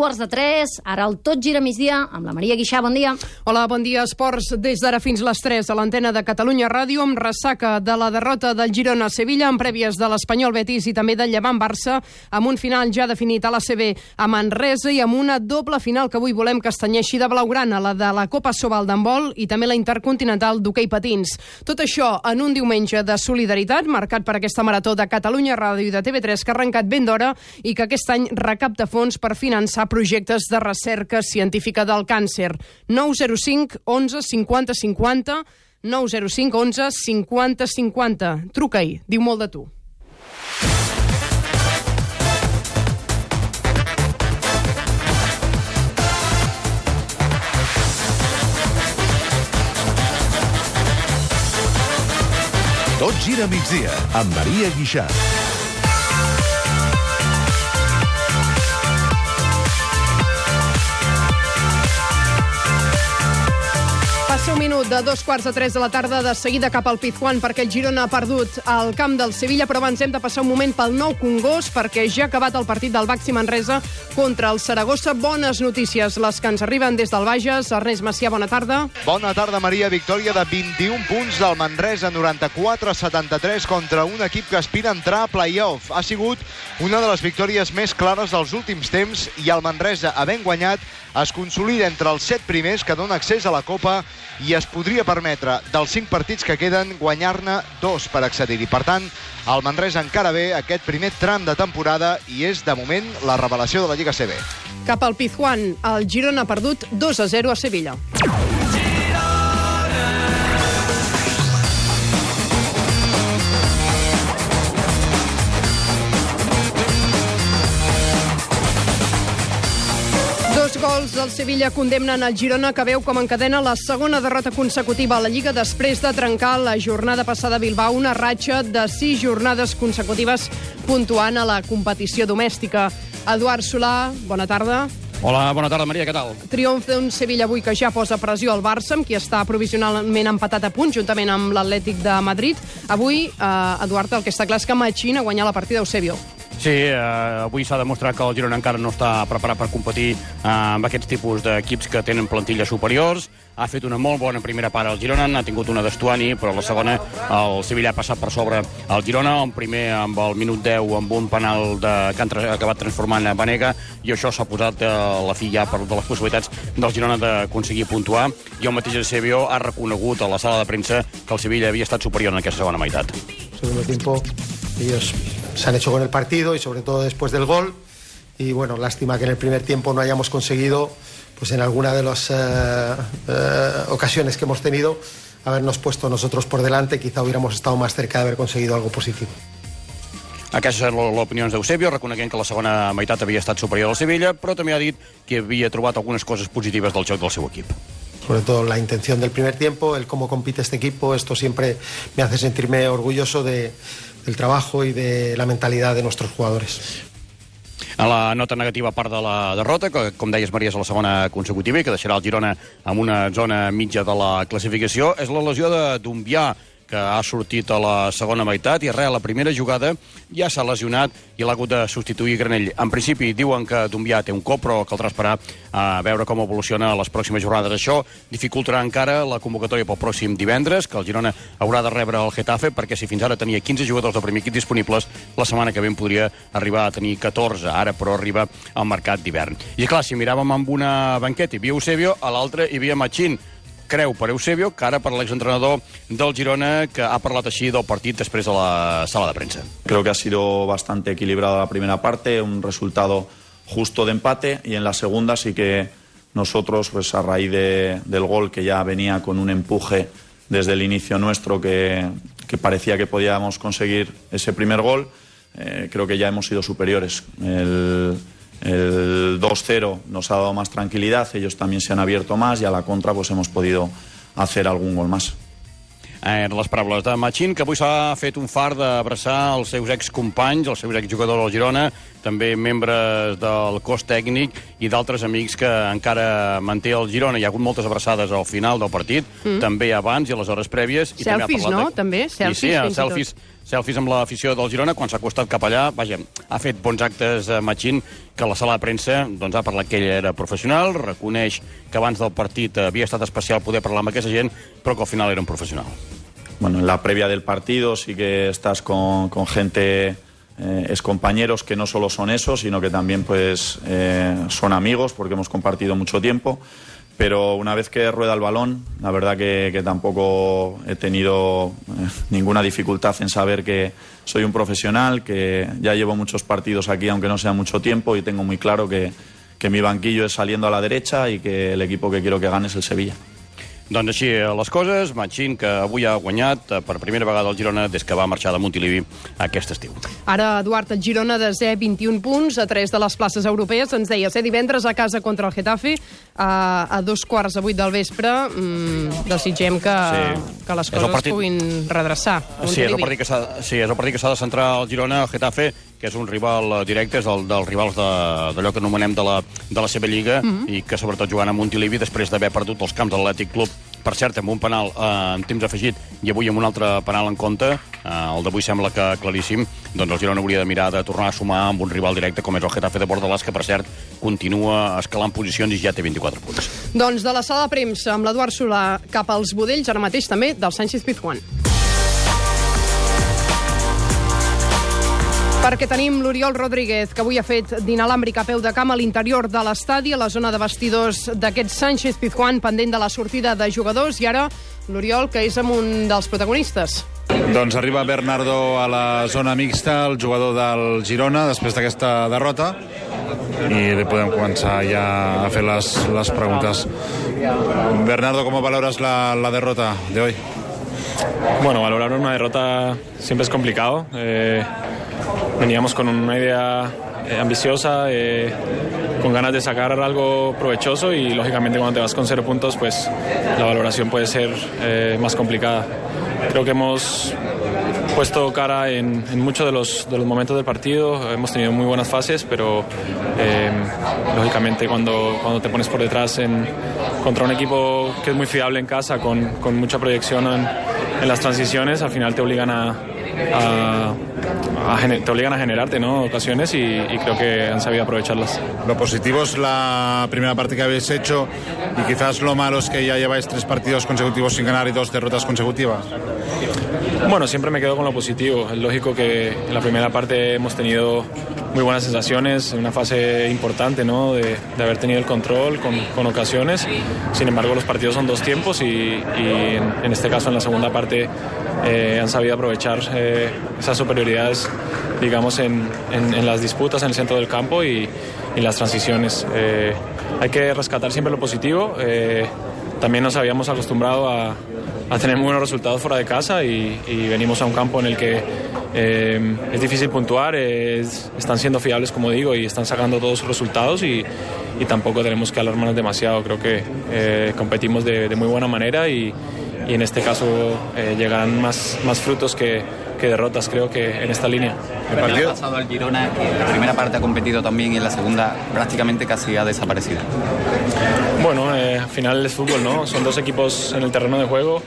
quarts de tres, ara el Tot gira migdia, amb la Maria Guixà, bon dia. Hola, bon dia, esports. Des d'ara fins les 3 a l'antena de Catalunya Ràdio, amb ressaca de la derrota del Girona a Sevilla, amb prèvies de l'Espanyol Betis i també del Llevant Barça, amb un final ja definit a la CB a Manresa i amb una doble final que avui volem que estanyeixi de blaugrana, la de la Copa Sobal d'handbol i també la Intercontinental d'hoquei patins. Tot això en un diumenge de solidaritat, marcat per aquesta marató de Catalunya Ràdio i de TV3 que ha arrencat ben d'hora i que aquest any recapta fons per finançar projectes de recerca científica del càncer. 905 11 50 50 905 11 50 50. Truca-hi, diu molt de tu. Tot gira migdia amb Maria Guixà. Minut de dos quarts de tres de la tarda, de seguida cap al Pizjuán, perquè el Girona ha perdut al camp del Sevilla, però abans hem de passar un moment pel nou Congost, perquè ja ha acabat el partit del Baxi Manresa contra el Saragossa. Bones notícies, les que ens arriben des del Bages. Ernest Macià, bona tarda. Bona tarda, Maria. Victòria de 21 punts del Manresa, 94-73 contra un equip que aspira a entrar a play-off. Ha sigut una de les victòries més clares dels últims temps i el Manresa, havent guanyat, es consolida entre els set primers que dona accés a la Copa i es podria permetre, dels cinc partits que queden, guanyar-ne dos per accedir-hi. Per tant, el Manresa encara ve aquest primer tram de temporada i és, de moment, la revelació de la Lliga CB. Cap al Pizjuán, el Girona ha perdut 2 a 0 a Sevilla. Gols del Sevilla condemnen el Girona, que veu com encadena la segona derrota consecutiva a la Lliga després de trencar la jornada passada a Bilbao, una ratxa de sis jornades consecutives puntuant a la competició domèstica. Eduard Solà, bona tarda. Hola, bona tarda, Maria, què tal? Triomf d'un Sevilla avui que ja posa pressió al Barça, amb qui està provisionalment empatat a punt, juntament amb l'Atlètic de Madrid. Avui, eh, Eduard, el que està clar és que Machín ha guanyat la partida Eusebio. Sí, eh, avui s'ha demostrat que el Girona encara no està preparat per competir eh, amb aquests tipus d'equips que tenen plantilles superiors. Ha fet una molt bona primera part al Girona, ha tingut una d'Estuani, però la segona el Sevilla ha passat per sobre el Girona, un primer amb el minut 10 amb un penal de, que han acabat transformant a Banega, i això s'ha posat a la fi ja per de les possibilitats del Girona d'aconseguir puntuar. I el mateix Eusebio ha reconegut a la sala de premsa que el Sevilla havia estat superior en aquesta segona meitat. segundo tiempo ellos se han hecho con el partido y sobre todo después del gol y bueno, lástima que en el primer tiempo no hayamos conseguido pues en alguna de las eh, eh, ocasiones que hemos tenido habernos puesto nosotros por delante, quizá hubiéramos estado más cerca de haber conseguido algo positivo. Aquestes són l'opinió d'Eusebio, reconeguent que la segona meitat havia estat superior al Sevilla, però també ha dit que havia trobat algunes coses positives del joc del seu equip. Sobre todo la intención del primer tiempo, el cómo compite este equipo, esto siempre me hace sentirme orgulloso de, del trabajo y de la mentalidad de nuestros jugadores. A la nota negativa part de la derrota, que com deies Maria és la segona consecutiva i que deixarà el Girona amb una zona mitja de la classificació, és la lesió de Dumbià, que ha sortit a la segona meitat i res, a la primera jugada ja s'ha lesionat i l'ha hagut de substituir Granell. En principi diuen que Dumbià té un cop, però caldrà esperar a veure com evoluciona a les pròximes jornades. Això dificultarà encara la convocatòria pel pròxim divendres, que el Girona haurà de rebre el Getafe, perquè si fins ara tenia 15 jugadors del primer equip disponibles, la setmana que ve podria arribar a tenir 14, ara però arriba al mercat d'hivern. I clar, si miràvem amb una banqueta, hi havia Eusebio, a l'altra hi havia Machín, creu per Eusebio, que ara per l'exentrenador del Girona, que ha parlat així del partit després de la sala de premsa. Creo que ha sido bastante equilibrada la primera parte, un resultado justo de empate y en la segunda sí que nosotros, pues a raíz de- del gol que ya venía con un empuje desde el inicio nuestro que, que parecía que podíamos conseguir ese primer gol, eh, creo que ya hemos sido superiores. El, el 2-0 nos ha dado más tranquilidad, ellos también se han abierto más y a la contra pues hemos podido hacer algún gol más. Eh, les paraules de Machín, que avui s'ha fet un far d'abraçar els seus excompanys, els seus exjugadors del Girona, també membres del cos tècnic i d'altres amics que encara manté el Girona. Hi ha hagut moltes abraçades al final del partit, mm. també abans i a les hores prèvies. I també ha Selfies, parlat no? També, selfies, I sí, fins i tot. selfies, selfies amb l'afició del Girona, quan s'ha acostat cap allà, vaja, ha fet bons actes a Machín, que la sala de premsa doncs, ha parlat que ell era professional, reconeix que abans del partit havia estat especial poder parlar amb aquesta gent, però que al final era un professional. Bueno, en la previa del partido sí que estás con, con gente, eh, es compañeros que no solo son eso, sino que también pues eh, son amigos porque hemos compartido mucho tiempo. Pero una vez que rueda el balón, la verdad que, que tampoco he tenido eh, ninguna dificultad en saber que soy un profesional, que ya llevo muchos partidos aquí, aunque no sea mucho tiempo, y tengo muy claro que, que mi banquillo es saliendo a la derecha y que el equipo que quiero que gane es el Sevilla. Doncs així eh, les coses, Machín, que avui ha guanyat eh, per primera vegada el Girona des que va marxar de Montilivi aquest estiu. Ara, Eduard, el Girona desè 21 punts a 3 de les places europees. Ens deia ser divendres a casa contra el Getafe a, a dos quarts a vuit del vespre. Mm, desitgem que, Sí. que les coses partit- puguin redreçar. a Sí, és el Montilivi. partit que s'ha sí, és el partit que s'ha de centrar el Girona, el Getafe, que és un rival eh, directe, és el dels rivals de- d'allò que anomenem de la, de la seva lliga, i que sobretot jugant a Montilivi després d'haver perdut els camps de l'Atlètic Club, per cert, amb un penal eh, en temps afegit i avui amb un altre penal en compte, eh, el d'avui sembla que claríssim, doncs el Girona hauria de mirar de tornar a sumar amb un rival directe com és el Getafe de Bordalàs, que per cert continua escalant posicions i ja té 24 punts. Doncs de la sala de premsa amb l'Eduard Solà cap als budells, ara mateix també del Sánchez Pizjuán. Perquè tenim l'Oriol Rodríguez, que avui ha fet d'inalàmbric a peu de camp a l'interior de l'estadi, a la zona de vestidors d'aquest Sánchez Pizjuán, pendent de la sortida de jugadors, i ara l'Oriol, que és amb un dels protagonistes. Doncs arriba Bernardo a la zona mixta, el jugador del Girona, després d'aquesta derrota, i li podem començar ja a fer les, les preguntes. Bernardo, ¿cómo valoras la, la derrota de hoy? Bueno, valorar una derrota siempre es complicado. Eh, veníamos con una idea eh, ambiciosa, eh, con ganas de sacar algo provechoso y lógicamente cuando te vas con cero puntos, pues la valoración puede ser eh, más complicada. Creo que hemos puesto cara en, en muchos de los, de los momentos del partido, hemos tenido muy buenas fases, pero eh, lógicamente cuando, cuando te pones por detrás en, contra un equipo que es muy fiable en casa, con, con mucha proyección en, en las transiciones, al final te obligan a, a- a te obligan a generarte ¿no? ocasiones y, y creo que han sabido aprovecharlas. Lo positivo es la primera parte que habéis hecho y quizás lo malo es que ya lleváis tres partidos consecutivos sin ganar y dos derrotas consecutivas. Bueno, siempre me quedo con lo positivo. Es lógico que en la primera parte hemos tenido muy buenas sensaciones, una fase importante ¿no? de, de haber tenido el control con, con ocasiones. Sin embargo, los partidos son dos tiempos y, y en, en este caso en la segunda parte eh, han sabido aprovechar eh, esas superioridades, digamos, en, en- en las disputas en el centro del campo y, y las transiciones. Eh, hay que rescatar siempre lo positivo. eh, también nos habíamos acostumbrado a, a tener muy buenos resultados fuera de casa y, y venimos a un campo en el que eh, es difícil puntuar, es- están siendo fiables como digo y están sacando todos sus resultados y, y tampoco tenemos que alarmarnos demasiado, creo que eh, competimos de, de muy buena manera y, y en este caso eh, llegarán más, más frutos que, que derrotas creo que en esta línea. El ha partido, pasado al Girona, que en la primera parte ha competido también y en la segunda prácticamente casi ha desaparecido. Bueno, eh, al final es fútbol, ¿no? Son dos equipos en el terreno de juego.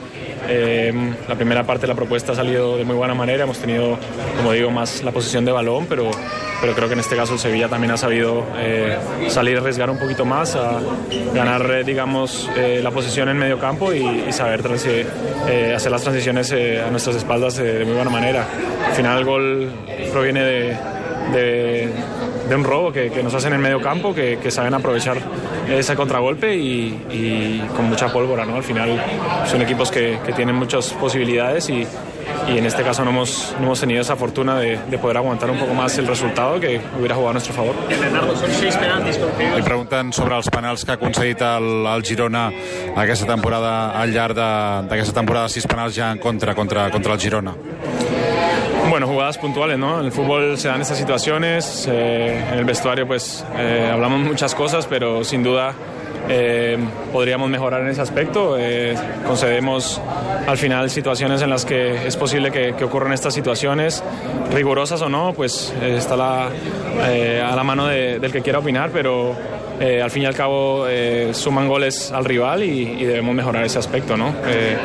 Eh, la primera parte la propuesta ha salido de muy buena manera. Hemos tenido, como digo, más la posición de balón, pero, pero creo que en este caso el Sevilla también ha sabido eh, salir a arriesgar un poquito más, a ganar, eh, digamos, eh, la posición en medio campo y, y saber eh, hacer las transiciones eh, a nuestras espaldas de muy buena manera. Al final el gol proviene de, de, de un robo que, que nos hacen en medio campo, que, que saben aprovechar ese contragolpe y, y con mucha pólvora. ¿no? Al final son equipos que, que tienen muchas posibilidades y, y en este caso no hemos, no hemos tenido esa fortuna de, de poder aguantar un poco más el resultado que hubiera jugado a nuestro favor. li pregunten sobre els penals que ha aconseguit el, el Girona aquesta temporada, al llarg d'aquesta temporada, sis penals ja en contra, contra, contra el Girona. Bueno, jugadas puntuales, ¿no? En el fútbol se dan estas situaciones, eh, en el vestuario pues eh, hablamos muchas cosas, pero sin duda eh, podríamos mejorar en ese aspecto. Eh, concedemos al final situaciones en las que es posible que, que ocurran estas situaciones, rigurosas o no, pues eh, está la, eh, a la mano de- del que quiera opinar, pero eh, al fin y al cabo eh, suman goles al rival y, y debemos mejorar ese aspecto, ¿no? Eh,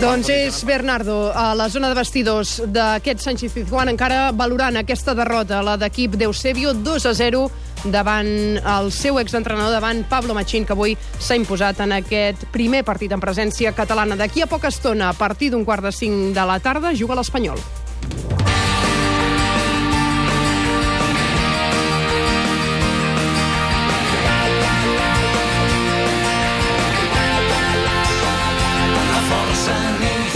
Doncs és Bernardo, a la zona de vestidors d'aquest Sánchez Pizjuán, encara valorant aquesta derrota, la d'equip d'Eusebio, 2 a 0 davant el seu exentrenador, davant Pablo Machín, que avui s'ha imposat en aquest primer partit en presència catalana. D'aquí a poca estona, a partir d'un quart de cinc de la tarda, juga l'Espanyol.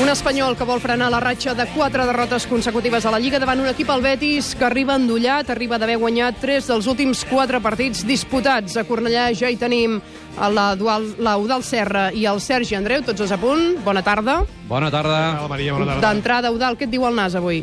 Un espanyol que vol frenar la ratxa de quatre derrotes consecutives a la Lliga davant un equip al Betis que arriba endollat, arriba d'haver guanyat tres dels últims quatre partits disputats. A Cornellà ja hi tenim l'Eudal Serra i el Sergi Andreu, tots dos a punt. Bona tarda. Bona tarda. Maria, bona tarda. D'entrada, Eudal, què et diu el Nas avui?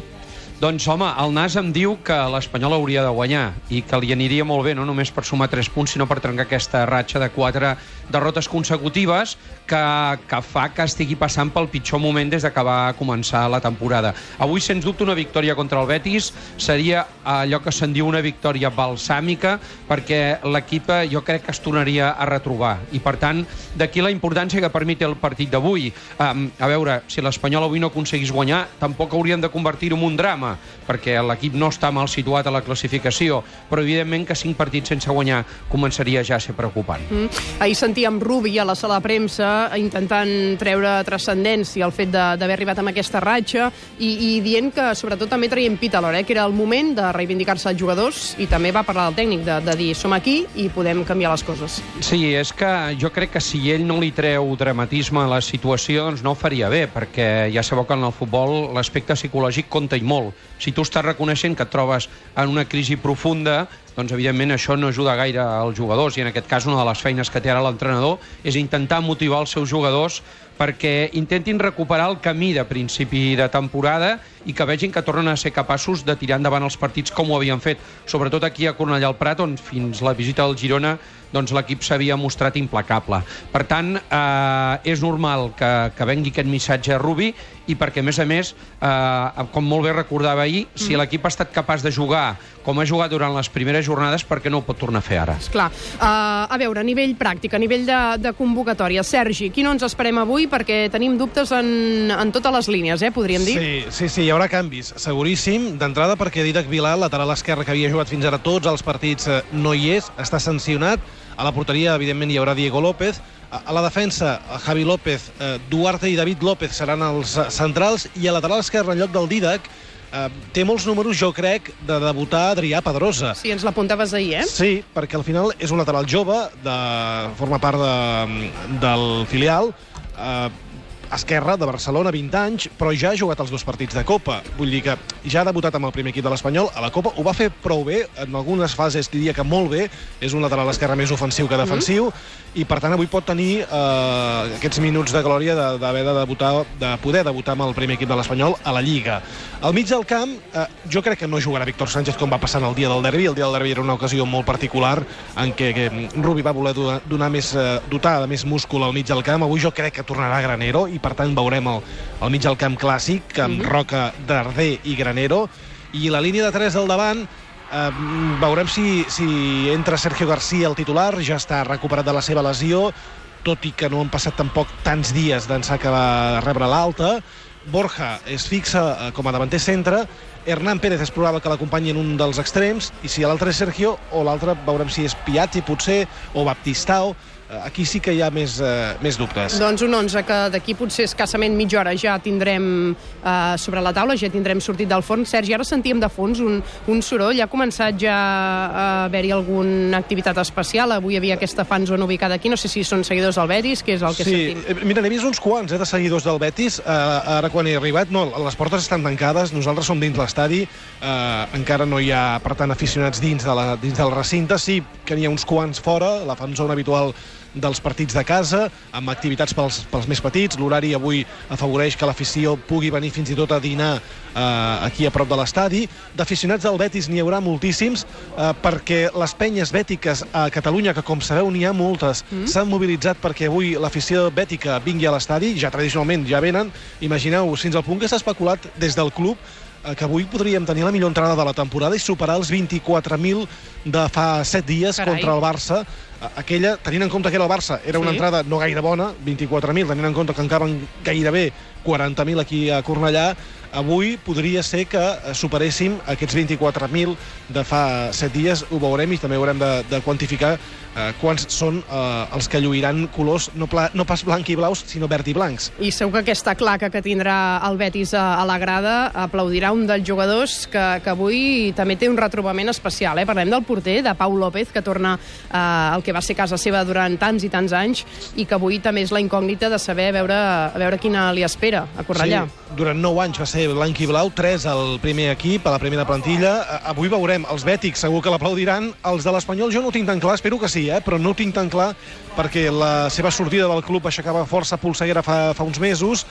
Doncs, home, el Nas em diu que l'Espanyol hauria de guanyar i que li aniria molt bé, no només per sumar 3 punts, sinó per trencar aquesta ratxa de 4 derrotes consecutives que, que fa que estigui passant pel pitjor moment des de que va començar la temporada. Avui, sens dubte, una victòria contra el Betis seria allò que se'n diu una victòria balsàmica perquè l'equip jo crec que es tornaria a retrobar i, per tant, d'aquí la importància que permet el partit d'avui. Um, a veure, si l'Espanyol avui no aconseguís guanyar, tampoc hauríem de convertir-ho en un drama, perquè l'equip no està mal situat a la classificació, però evidentment que cinc partits sense guanyar començaria ja a ser preocupant. Mm. Ahir sentíem Rubi a la sala de premsa intentant treure transcendència al fet d'haver arribat amb aquesta ratxa i, i dient que sobretot també traient pit a l'hora, eh, que era el moment de reivindicar-se els jugadors i també va parlar del tècnic de, de dir som aquí i podem canviar les coses. Sí, és que jo crec que si ell no li treu dramatisme a la situació, doncs no faria bé, perquè ja sabeu que en el futbol l'aspecte psicològic compta i molt. Si tu estàs reconeixent que et trobes en una crisi profunda, doncs evidentment això no ajuda gaire als jugadors i en aquest cas una de les feines que té ara l'entrenador és intentar motivar els seus jugadors perquè intentin recuperar el camí de principi de temporada i que vegin que tornen a ser capaços de tirar endavant els partits com ho havien fet, sobretot aquí a Cornellà al Prat, on fins la visita al Girona doncs l'equip s'havia mostrat implacable. Per tant, eh, és normal que, que vengui aquest missatge a Rubi i perquè, a més a més, eh, com molt bé recordava ahir, si Mm. l'equip ha estat capaç de jugar com ha jugat durant les primeres jornades, per què no ho pot tornar a fer ara? Clar, uh, a veure, a nivell pràctic, a nivell de, de convocatòria, Sergi, qui no ens esperem avui? Perquè tenim dubtes en, en totes les línies, eh, podríem dir. Sí, sí, sí, hi haurà canvis, seguríssim. D'entrada perquè Didac Vilà, lateral esquerre que havia jugat fins ara tots els partits, eh, no hi és, està sancionat. A la porteria, evidentment, hi haurà Diego López. A la defensa, Javi López, eh, Duarte i David López seran els eh, centrals i a lateral esquerre, en lloc del Didac, eh, té molts números, jo crec, de debutar Adrià Pedrosa. Sí, ens l'apuntaves ahir, eh? Sí, perquè al final és un lateral jove, de, forma part de, del filial, eh, esquerra de Barcelona, 20 anys, però ja ha jugat els dos partits de Copa. Vull dir que ja ha debutat amb el primer equip de l'Espanyol a la Copa, ho va fer prou bé, en algunes fases diria que molt bé, és un lateral esquerre més ofensiu que defensiu, i per tant avui pot tenir eh, aquests minuts de glòria de- d'haver de, de debutar, de poder debutar amb el primer equip de l'Espanyol a la Lliga. Al mig del camp, eh, jo crec que no jugarà Víctor Sánchez com va passar en el dia del derbi. El dia del derbi era una ocasió molt particular en què, que Rubi va voler donar, donar més, eh, dotar de més múscul al mig del camp. Avui jo crec que tornarà Granero i per tant veurem el, el mig del camp clàssic amb Mhm. Roca, Darder i Granero. I la línia de 3 del davant Eh, veurem si, si entra Sergio García el titular, ja està recuperat de la seva lesió, tot i que no han passat tampoc tants dies d'ençà que va rebre l'alta. Borja es fixa eh, com a davanter centre, Hernán Pérez és probable que l'acompanyi en un dels extrems, i si l'altre és Sergio, o l'altre veurem si és Piatti, potser, o Baptistao. Eh, Aquí sí que hi ha més, eh, més dubtes. Doncs un 11 que d'aquí potser escassament mitja hora ja tindrem eh, sobre la taula, ja tindrem sortit del forn. Sergi, ara sentíem de fons un, un soroll, ha començat ja a haver-hi alguna activitat especial, avui hi havia aquesta fanzona ubicada aquí, no sé si són seguidors del Betis, que és el que sí, sentim. mira, n'he vist uns quants eh, de seguidors del Betis, eh, ara quan he arribat, no, les portes estan tancades, nosaltres som dins l'estadi, eh, encara no hi ha, per tant, aficionats dins, de la, dins del recinte, sí que n'hi ha uns quants fora, la fanzona habitual dels partits de casa, amb activitats pels, pels més petits. L'horari avui afavoreix que l'afició pugui venir fins i tot a dinar eh, aquí a prop de l'estadi. D'aficionats del Betis n'hi haurà moltíssims, eh, perquè les penyes bètiques a Catalunya, que com sabeu n'hi ha moltes, mm. s'han mobilitzat perquè avui l'afició bètica vingui a l'estadi, ja tradicionalment ja venen. Imagineu, fins al punt que s'ha especulat des del club que avui podríem tenir la millor entrada de la temporada i superar els 24.000 de fa 7 dies Carai. contra el Barça. A- Aquella, tenint en compte que era el Barça, era una Sí. entrada no gaire bona, 24.000, tenint en compte que encara gairebé 40.000 aquí a Cornellà, avui podria ser que eh, superéssim aquests 24.000 de fa 7 dies, ho veurem i també haurem de, de quantificar eh, quants són eh, els que lluiran colors no, pla, no pas blanc i blaus, sinó verd i blancs. I segur que aquesta claca que tindrà el Betis a, a la grada aplaudirà un dels jugadors que, que avui també té un retrobament especial. Eh? Parlem del porter, de Pau López, que torna eh, al que va ser casa seva durant tants i tants anys i que avui també és la incògnita de saber a veure, a veure quina li espera a Cornellà. Sí, durant 9 anys va ser blanc i blau, 3 al primer equip, a la primera plantilla. A- Avui veurem, els bètics segur que l'aplaudiran, els de l'Espanyol jo no tinc tan clar, espero que sí, eh? però no ho tinc tan clar perquè la seva sortida del club aixecava força polseguera fa, fa uns mesos.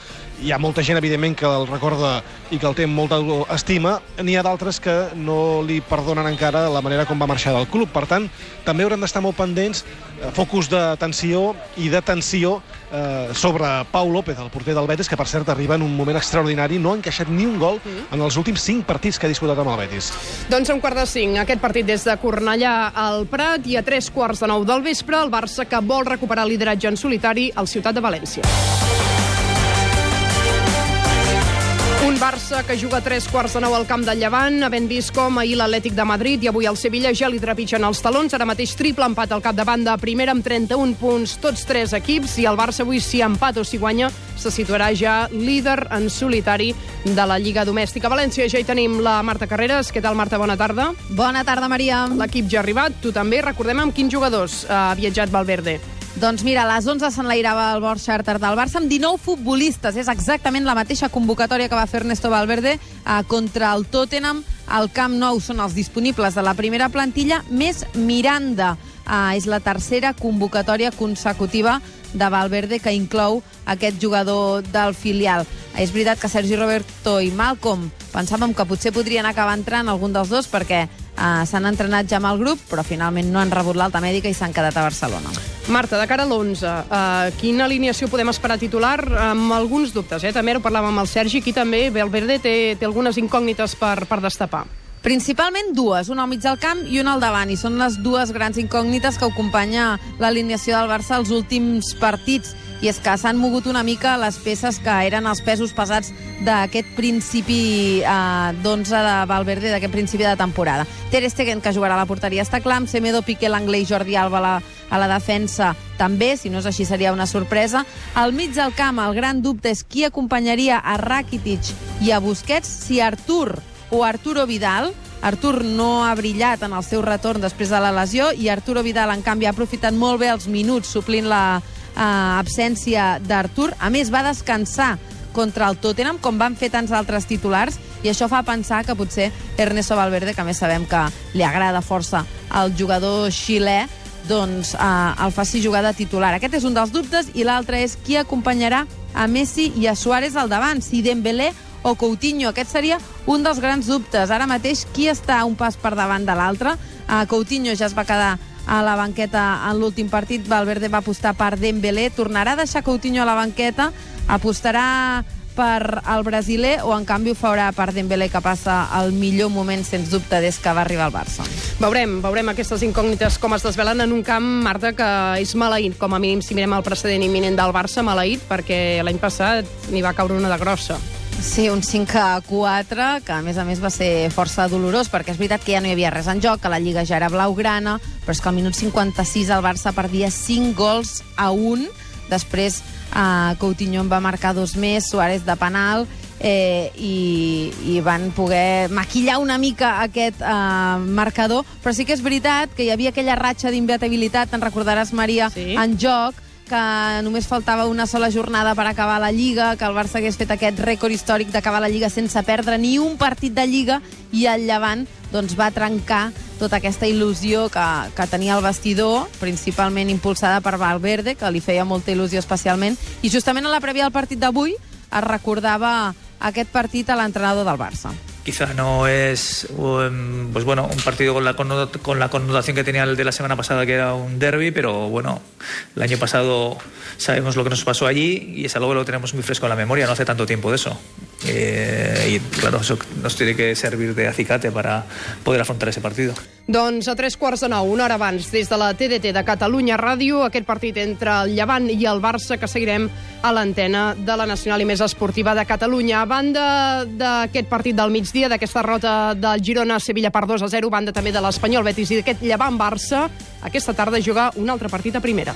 Hi ha molta gent, evidentment, que el recorda i que el té molta estima. N'hi ha d'altres que no li perdonen encara la manera com va marxar del club. Per tant, també haurem d'estar molt pendents, eh, focus d'atenció i d'atenció eh, sobre Pau López, el porter del Betis, que per cert arriba en un moment extraordinari, no ha encaixat ni un gol en els últims 5 partits que ha disputat amb el Betis. Doncs a un quart de cinc, aquest partit des de Cornellà al Prat. I a tres quarts de nou del vespre, el Barça que vol recuperar el lideratge en solitari al Ciutat de València. Barça que juga tres quarts de nou al camp del Llevant, havent vist com ahir l'Atlètic de Madrid i avui el Sevilla ja li trepitgen els talons. Ara mateix triple empat al capdavant de primera amb 31 punts, tots tres equips, i el Barça avui, si empat o si guanya, se situarà ja líder en solitari de la Lliga Domèstica. A València ja hi tenim la Marta Carreras. Què tal, Marta? Bona tarda. Bona tarda, Maria. L'equip ja ha arribat, tu també. Recordem amb quins jugadors ha viatjat Valverde. Doncs mira, a les 11 s'enlairava el vol charter del Barça amb 19 futbolistes. És exactament la mateixa convocatòria que va fer Ernesto Valverde eh, contra el Tottenham. Al Camp Nou són els disponibles de la primera plantilla, més Miranda. Eh, és la tercera convocatòria consecutiva de Valverde que inclou aquest jugador del filial. És veritat que Sergi Roberto i Malcolm pensàvem que potser podrien acabar entrant algun dels dos perquè eh, s'han entrenat ja amb el grup, però finalment no han rebut l'alta mèdica i s'han quedat a Barcelona. Marta, de cara a l'11, uh, quina alineació podem esperar titular? Amb alguns dubtes, eh? També ho parlàvem amb el Sergi, aquí també Valverde té, té algunes incògnites per, per destapar. Principalment dues, una al mig del camp i una al davant, i són les dues grans incògnites que acompanya l'alineació del Barça als últims partits. I és que s'han mogut una mica les peces que eren els pesos pesats d'aquest principi eh, d'11 de Valverde, d'aquest principi de temporada. Ter Stegen, que jugarà a la porteria, està clar, amb Semedo, Piqué, Langley i Jordi Alba a la, a la defensa també, si no és així seria una sorpresa. Al mig del camp, el gran dubte és qui acompanyaria a Rakitic i a Busquets, si Artur o Arturo Vidal. Artur no ha brillat en el seu retorn després de la lesió i Arturo Vidal, en canvi, ha aprofitat molt bé els minuts suplint la eh, absència d'Artur. A més, va descansar contra el Tottenham, com van fer tants altres titulars, i això fa pensar que potser Ernesto Valverde, que més sabem que li agrada força al jugador xilè, doncs eh, el faci jugar de titular. Aquest és un dels dubtes, i l'altre és qui acompanyarà a Messi i a Suárez al davant, si Dembélé o Coutinho. Aquest seria un dels grans dubtes. Ara mateix, qui està un pas per davant de l'altre? Uh, Coutinho ja es va quedar a la banqueta en l'últim partit. Valverde va apostar per Dembélé. Tornarà a deixar Coutinho a la banqueta? Apostarà per al brasiler o en canvi ho farà per Dembélé que passa el millor moment sens dubte des que va arribar al Barça. Veurem, veurem aquestes incògnites com es desvelen en un camp, Marta, que és maleït, com a mínim si mirem el precedent imminent del Barça, maleït, perquè l'any passat n'hi va caure una de grossa. Sí, un 5 a 4, que a més a més va ser força dolorós, perquè és veritat que ja no hi havia res en joc, que la Lliga ja era blaugrana, però és que al minut 56 el Barça perdia 5 gols a 1, després eh, Coutinho en va marcar dos més, Suárez de penal, eh, i, i van poder maquillar una mica aquest eh, marcador, però sí que és veritat que hi havia aquella ratxa d'inviatabilitat, te'n recordaràs, Maria, Sí. en joc, que només faltava una sola jornada per acabar la Lliga, que el Barça hagués fet aquest rècord històric d'acabar la Lliga sense perdre ni un partit de Lliga, i el Llevant doncs, va trencar tota aquesta il·lusió que, que tenia el vestidor, principalment impulsada per Valverde, que li feia molta il·lusió especialment, i justament a la prèvia del partit d'avui es recordava aquest partit a l'entrenador del Barça. Quizá no es pues bueno, un partido con la, con la connotación que tenía el de la semana pasada, que era un derby, pero bueno, el año pasado sabemos lo que nos pasó allí y es algo que lo tenemos muy fresco en la memoria, no hace tanto tiempo de eso. Eh, y claro, eso nos tiene que servir de acicate para poder afrontar ese partido. Doncs a tres quarts de nou, una hora abans, des de la TDT de Catalunya Ràdio, aquest partit entre el Llevant i el Barça que seguirem a l'antena de la Nacional i més esportiva de Catalunya. A banda d'aquest partit del migdia, d'aquesta rota del Girona-Sevilla per 2 a 0, banda també de l'Espanyol Betis i d'aquest Llevant-Barça, aquesta tarda juga un altre partit a primera.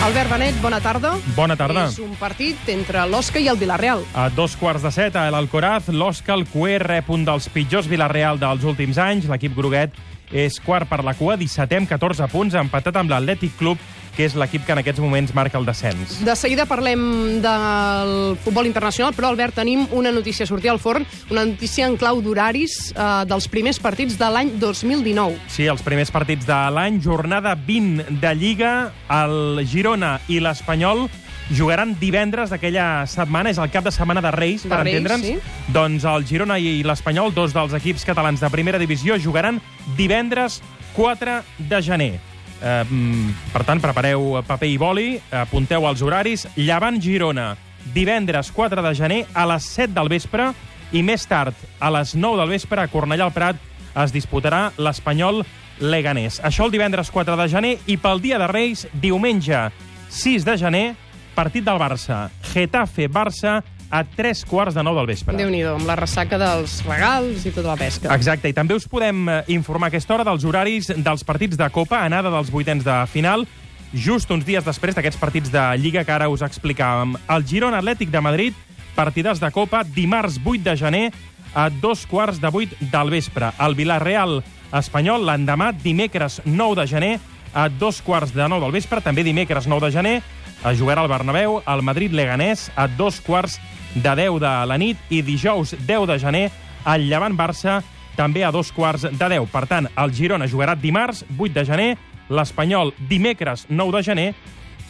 Albert Benet, bona tarda. Bona tarda. És un partit entre l'Osca i el Villarreal. A dos quarts de set, a l'Alcoraz, l'Osca, el Cué, rep un dels pitjors Villarreal dels últims anys. L'equip groguet és quart per la cua, 17 amb 14 punts, empatat amb l'Atlètic Club, que és l'equip que en aquests moments marca el descens. De seguida parlem del futbol internacional, però, Albert, tenim una notícia a sortir al forn, una notícia en clau d'horaris eh, dels primers partits de l'any 2019. Sí, els primers partits de l'any, jornada 20 de Lliga, el Girona i l'Espanyol jugaran divendres d'aquella setmana, és el cap de setmana de Reis, De per entendre'ns. sí. Doncs el Girona i l'Espanyol, dos dels equips catalans de primera divisió, jugaran divendres 4 de gener. Eh, per tant, prepareu paper i boli, apunteu els horaris. Llevant Girona, divendres 4 de gener a les 7 del vespre i més tard, a les 9 del vespre, a Cornellà al Prat, es disputarà l'Espanyol Leganés. Això el divendres 4 de gener i pel dia de Reis, diumenge 6 de gener, partit del Barça. Getafe-Barça a 3 quarts de 9 del vespre. déu nhi amb la ressaca dels regals i tota la pesca. Exacte, i també us podem eh, informar a aquesta hora dels horaris dels partits de Copa, anada dels vuitens de final, just uns dies després d'aquests partits de Lliga que ara us explicàvem. El Girona Atlètic de Madrid, partidars de Copa, dimarts 8 de gener a dos quarts de 8 del vespre. El Villarreal Espanyol, l'endemà, dimecres 9 de gener, a dos quarts de 9 del vespre, també dimecres 9 de gener, a jugarà al Bernabéu, el Madrid Leganés, a dos quarts de 10 de la nit, i dijous 10 de gener, el Llevant Barça, també a dos quarts de 10. Per tant, el Girona jugarà dimarts, 8 de gener, l'Espanyol dimecres, 9 de gener,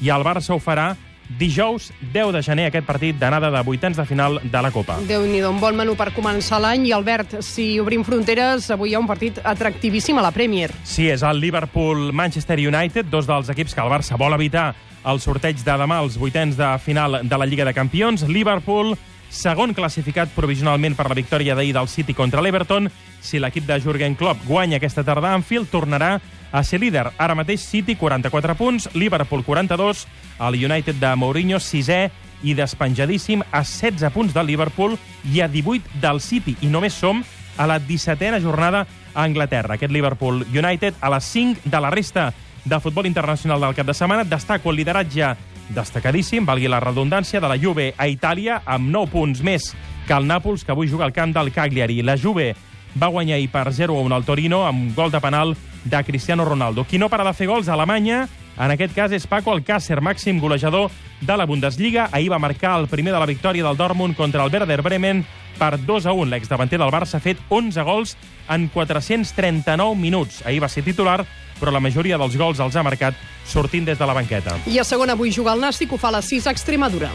i el Barça ho farà dijous, 10 de gener, aquest partit d'anada de vuitens de final de la Copa. déu nhi un bon menú per començar l'any. I, Albert, si obrim fronteres, avui hi ha un partit atractivíssim a la Premier. Sí, és el Liverpool-Manchester United, dos dels equips que el Barça vol evitar el sorteig de demà, els vuitens de final de la Lliga de Campions. Liverpool, segon classificat provisionalment per la victòria d'ahir del City contra l'Everton. Si l'equip de Jurgen Klopp guanya aquesta tarda a Anfield, tornarà a ser líder. Ara mateix City, 44 punts, Liverpool, 42, el United de Mourinho, sisè i despenjadíssim a 16 punts del Liverpool i a 18 del City. I només som a la 17a jornada a Anglaterra. Aquest Liverpool United a les 5 de la resta de futbol internacional del cap de setmana. Destaco el lideratge destacadíssim, valgui la redundància, de la Juve a Itàlia, amb 9 punts més que el Nàpols, que avui juga al camp del Cagliari. La Juve va guanyar ahir per 0-1 al Torino amb gol de penal de Cristiano Ronaldo. Qui no para de fer gols a Alemanya, en aquest cas és Paco Alcácer, màxim golejador de la Bundesliga. Ahir va marcar el primer de la victòria del Dortmund contra el Werder Bremen per 2 a 1. L'exdavanter del Barça ha fet 11 gols en 439 minuts. Ahir va ser titular, però la majoria dels gols els ha marcat sortint des de la banqueta. I a segona avui juga el Nàstic, ho fa a les 6 a Extremadura.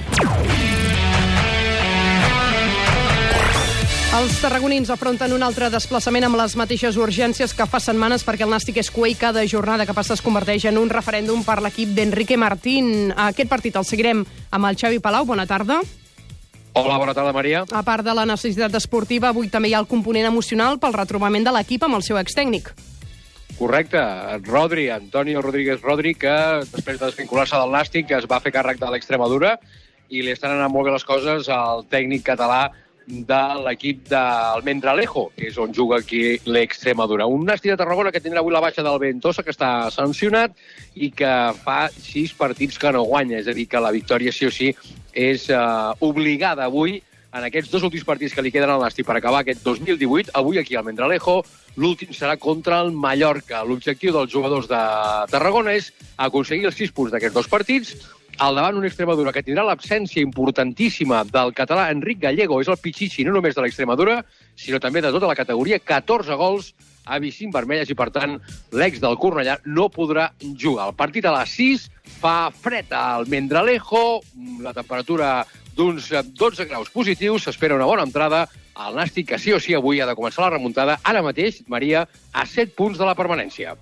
Els tarragonins afronten un altre desplaçament amb les mateixes urgències que fa setmanes perquè el Nàstic és cué i cada jornada que passa es converteix en un referèndum per l'equip d'Enrique Martín. Aquest partit el seguirem amb el Xavi Palau. Bona tarda. Hola, bona tarda, Maria. A part de la necessitat esportiva, avui també hi ha el component emocional pel retrobament de l'equip amb el seu extècnic. Correcte. Rodri, Antonio Rodríguez Rodri, que després de desvincular-se del Nàstic es va fer càrrec de l'Extremadura i li estan anant molt bé les coses al tècnic català de l'equip del Mendralejo, que és on juga aquí l'Extremadura. Un Nàstic de Tarragona que tindrà avui la baixa del Ventosa, que està sancionat i que fa sis partits que no guanya. És a dir, que la victòria sí o sí és uh, obligada avui en aquests dos últims partits que li queden al Nàstic per acabar aquest 2018. Avui aquí al Mendralejo l'últim serà contra el Mallorca. L'objectiu dels jugadors de Tarragona és aconseguir els sis punts d'aquests dos partits, al davant una Extremadura que tindrà l'absència importantíssima del català Enric Gallego, és el pitxitxi no només de l'Extremadura, sinó també de tota la categoria, 14 gols a Vicint Vermelles i, per tant, l'ex del Cornellà no podrà jugar. El partit a les 6 fa fred al Mendralejo, la temperatura d'uns 12 graus positius, s'espera una bona entrada al Nàstic, que sí o sí avui ha de començar la remuntada, ara mateix, Maria, a 7 punts de la permanència.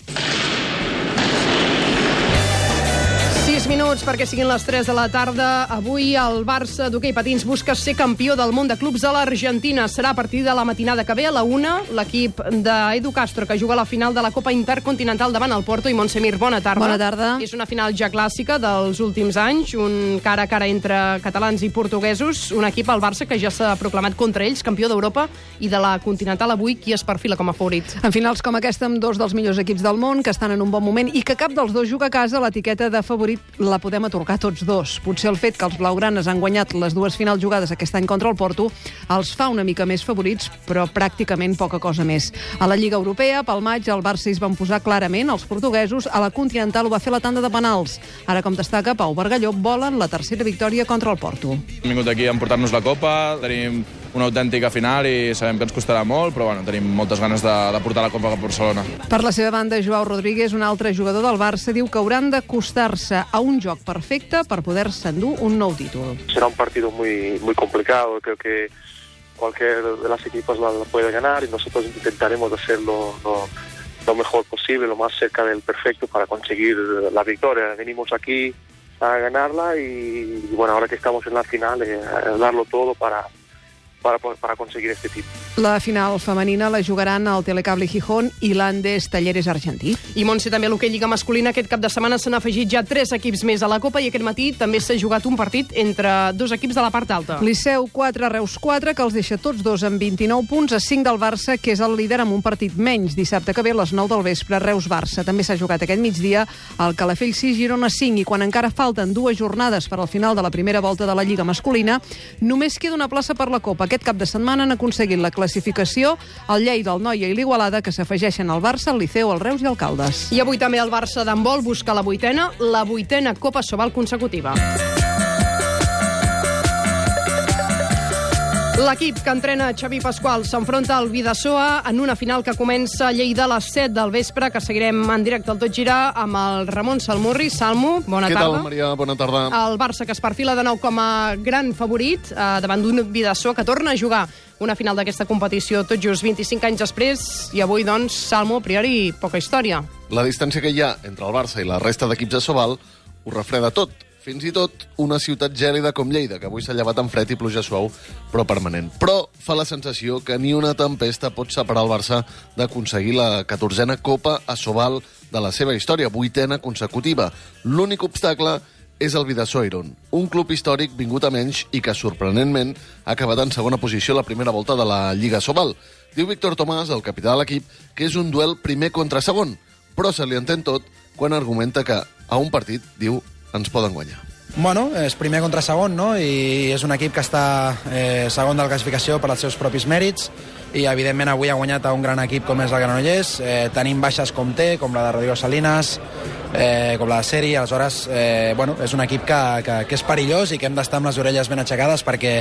Minuts perquè siguin les 3 de la tarda. Avui el Barça d'hoquei patins busca ser campió del món de clubs a l'Argentina. Serà a partir de la matinada que ve a la 1. L'equip d'Edu Castro, que juga a la final de la Copa Intercontinental davant el Porto. I Montsemir, bona tarda. Bona tarda. És una final ja clàssica dels últims anys, un cara a cara entre catalans i portuguesos. Un equip, el Barça, que ja s'ha proclamat contra ells, campió d'Europa i de la Continental avui, qui es perfila com a favorit. En finals com aquesta, amb dos dels millors equips del món, que estan en un bon moment i que cap dels dos juga a casa, l'etiqueta de favorit la podem atorgar tots dos. Potser el fet que els blaugranes han guanyat les dues finals jugades aquest any contra el Porto els fa una mica més favorits, però pràcticament poca cosa més. A la Lliga Europea, pel maig, el Barça es van posar clarament els portuguesos, a la Continental ho va fer la tanda de penals. Ara, com destaca Pau Bargalló, volen la tercera victòria contra el Porto. Hem vingut aquí a emportar-nos la Copa, tenim una autèntica final i sabem que ens costarà molt, però bueno, tenim moltes ganes de, de portar la Copa a Barcelona. Per la seva banda, Joao Rodríguez, un altre jugador del Barça, diu que hauran d'acostar-se a un joc perfecte per poder-se endur un nou títol. Será un partido muy, muy complicado, creo que cualquier de las equipos la, la puede ganar y nosotros intentaremos hacerlo lo, lo mejor posible, lo más cerca del perfecto para conseguir la victoria. Venimos aquí a ganarla y, y bueno, ahora que estamos en la final, eh, a darlo todo para, para, para conseguir este título. La final femenina la jugaran el Telecable Gijón i l'Andes Talleres Argentí. I Montse, també l'hoquei Lliga masculina, aquest cap de setmana s'han afegit ja tres equips més a la Copa i aquest matí també s'ha jugat un partit entre dos equips de la part alta. Liceu 4, Reus 4, que els deixa tots dos amb 29 punts, a 5 del Barça, que és el líder amb un partit menys. Dissabte que ve a les 9 del vespre, Reus-Barça. També s'ha jugat aquest migdia el Calafell 6, Girona 5, i quan encara falten dues jornades per al final de la primera volta de la Lliga masculina, només queda una plaça per la Copa. Aquest cap de setmana han aconseguit la classificació el Lleida, el Noia i l'Igualada, que s'afegeixen al Barça, el Liceu, el Reus i el Caldes. I avui també el Barça d'handbol busca la vuitena, la vuitena Copa Sobal consecutiva. L'equip que entrena Xavi Pasqual s'enfronta al Vidasoa en una final que comença a Lleida a les 7 del vespre, que seguirem en directe al Tot Gira amb el Ramon Salmurri. Salmo, bona Què tarda. tal, Maria? Bona tarda. El Barça, que es perfila de nou com a gran favorit eh, davant d'un Vidasoa que torna a jugar una final d'aquesta competició tot just 25 anys després i avui, doncs, Salmo, a priori, poca història. La distància que hi ha entre el Barça i la resta d'equips de Sobal ho refreda tot. Fins i tot una ciutat gèlida com Lleida, que avui s'ha llevat amb fred i pluja suau, però permanent. Però fa la sensació que ni una tempesta pot separar el Barça d'aconseguir la 14a Copa a Sobal de la seva història, vuitena consecutiva. L'únic obstacle és el Vidasoa Iron, un club històric vingut a menys i que, sorprenentment, ha acabat en segona posició la primera volta de la Lliga Sobal. Diu Víctor Tomàs, el capità de l'equip, que és un duel primer contra segon, però se li entén tot quan argumenta que a un partit, diu, ens poden guanyar. Bueno, és primer contra segon, no? I és un equip que està eh, segon de la classificació per als seus propis mèrits i, evidentment, avui ha guanyat a un gran equip com és el Granollers. Eh, tenim baixes com té, com la de Rodrigo Salinas, eh, com la de Seri. Aleshores, eh, bueno, és un equip que, que, que és perillós i que hem d'estar amb les orelles ben aixecades perquè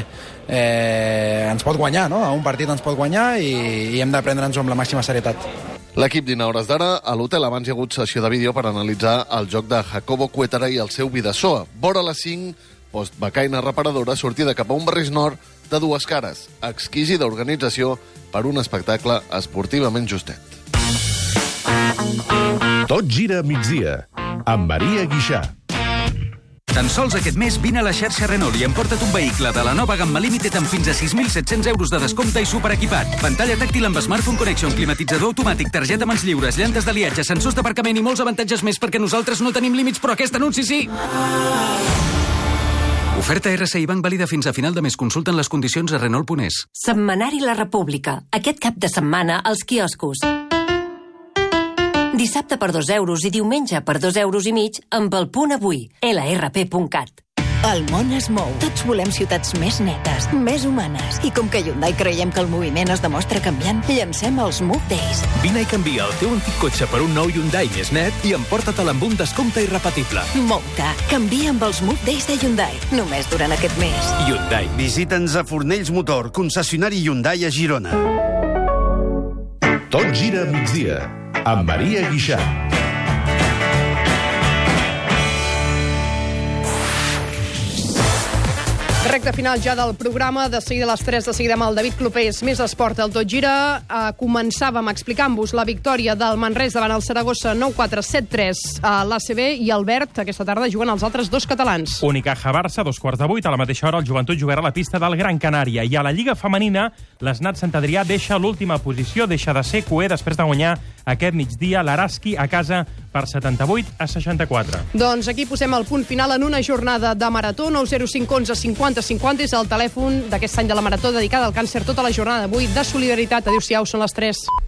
eh, ens pot guanyar, no? A un partit ens pot guanyar i, i hem de prendre'ns-ho amb la màxima serietat. L'equip dina hores d'ara a l'hotel abans hi ha hagut sessió de vídeo per analitzar el joc de Jacobo Cuetara i el seu Vidasoa. Vora les 5, postbecaina reparadora, sortida cap a un barris nord de dues cares. Exquisida organització per un espectacle esportivament justet. Tot gira migdia, amb Maria Guixà. Tan sols aquest mes vine a la xarxa Renault i emporta't un vehicle de la nova gamma Limited amb fins a 6.700 euros de descompte i superequipat. Pantalla tàctil amb Smartphone Connection, climatitzador automàtic, targeta mans lliures, llantes d'aliatge, sensors d'aparcament i molts avantatges més perquè nosaltres no tenim límits, però aquest anunci sí! Oferta RSI Bank vàlida fins a final de mes. Consulten les condicions a Renault.es. Setmanari La República. Aquest cap de setmana als quioscos. Dissabte per 2 euros i diumenge per 2 euros i mig amb el punt avui. lrp.cat. El món es mou. Tots volem ciutats més netes, més humanes. I com que a Hyundai creiem que el moviment es demostra canviant, llancem els Move Days. Vine i canvia el teu antic cotxe per un nou Hyundai més net i emporta-te'l amb un descompte irrepetible. Mou-te. Canvia amb els Move Days de Hyundai. Només durant aquest mes. Hyundai. Visita'ns a Fornells Motor, concessionari Hyundai a Girona. Tot gira a migdia, amb Maria Guixà. Recte final ja del programa, de seguida a les 3, de seguida amb el David Clopés, més esport al Tot Gira. Uh, començàvem explicant-vos la victòria del Manresa davant el Saragossa 9-4-7-3 a l'ACB i Albert, aquesta tarda juguen els altres dos catalans. Unicaja Barça, dos quarts de vuit. A la mateixa hora, el Joventut jugarà a la pista del Gran Canària. I a la Lliga Femenina, l'Esnat Sant Adrià deixa l'última posició, deixa de ser coer després de guanyar aquest migdia l'Araski a casa per 78 a 64. Doncs aquí posem el punt final en una jornada de marató. 905 11 50 50 és el telèfon d'aquest any de la marató dedicada al càncer tota la jornada d'avui de solidaritat. Adéu-siau, són les 3.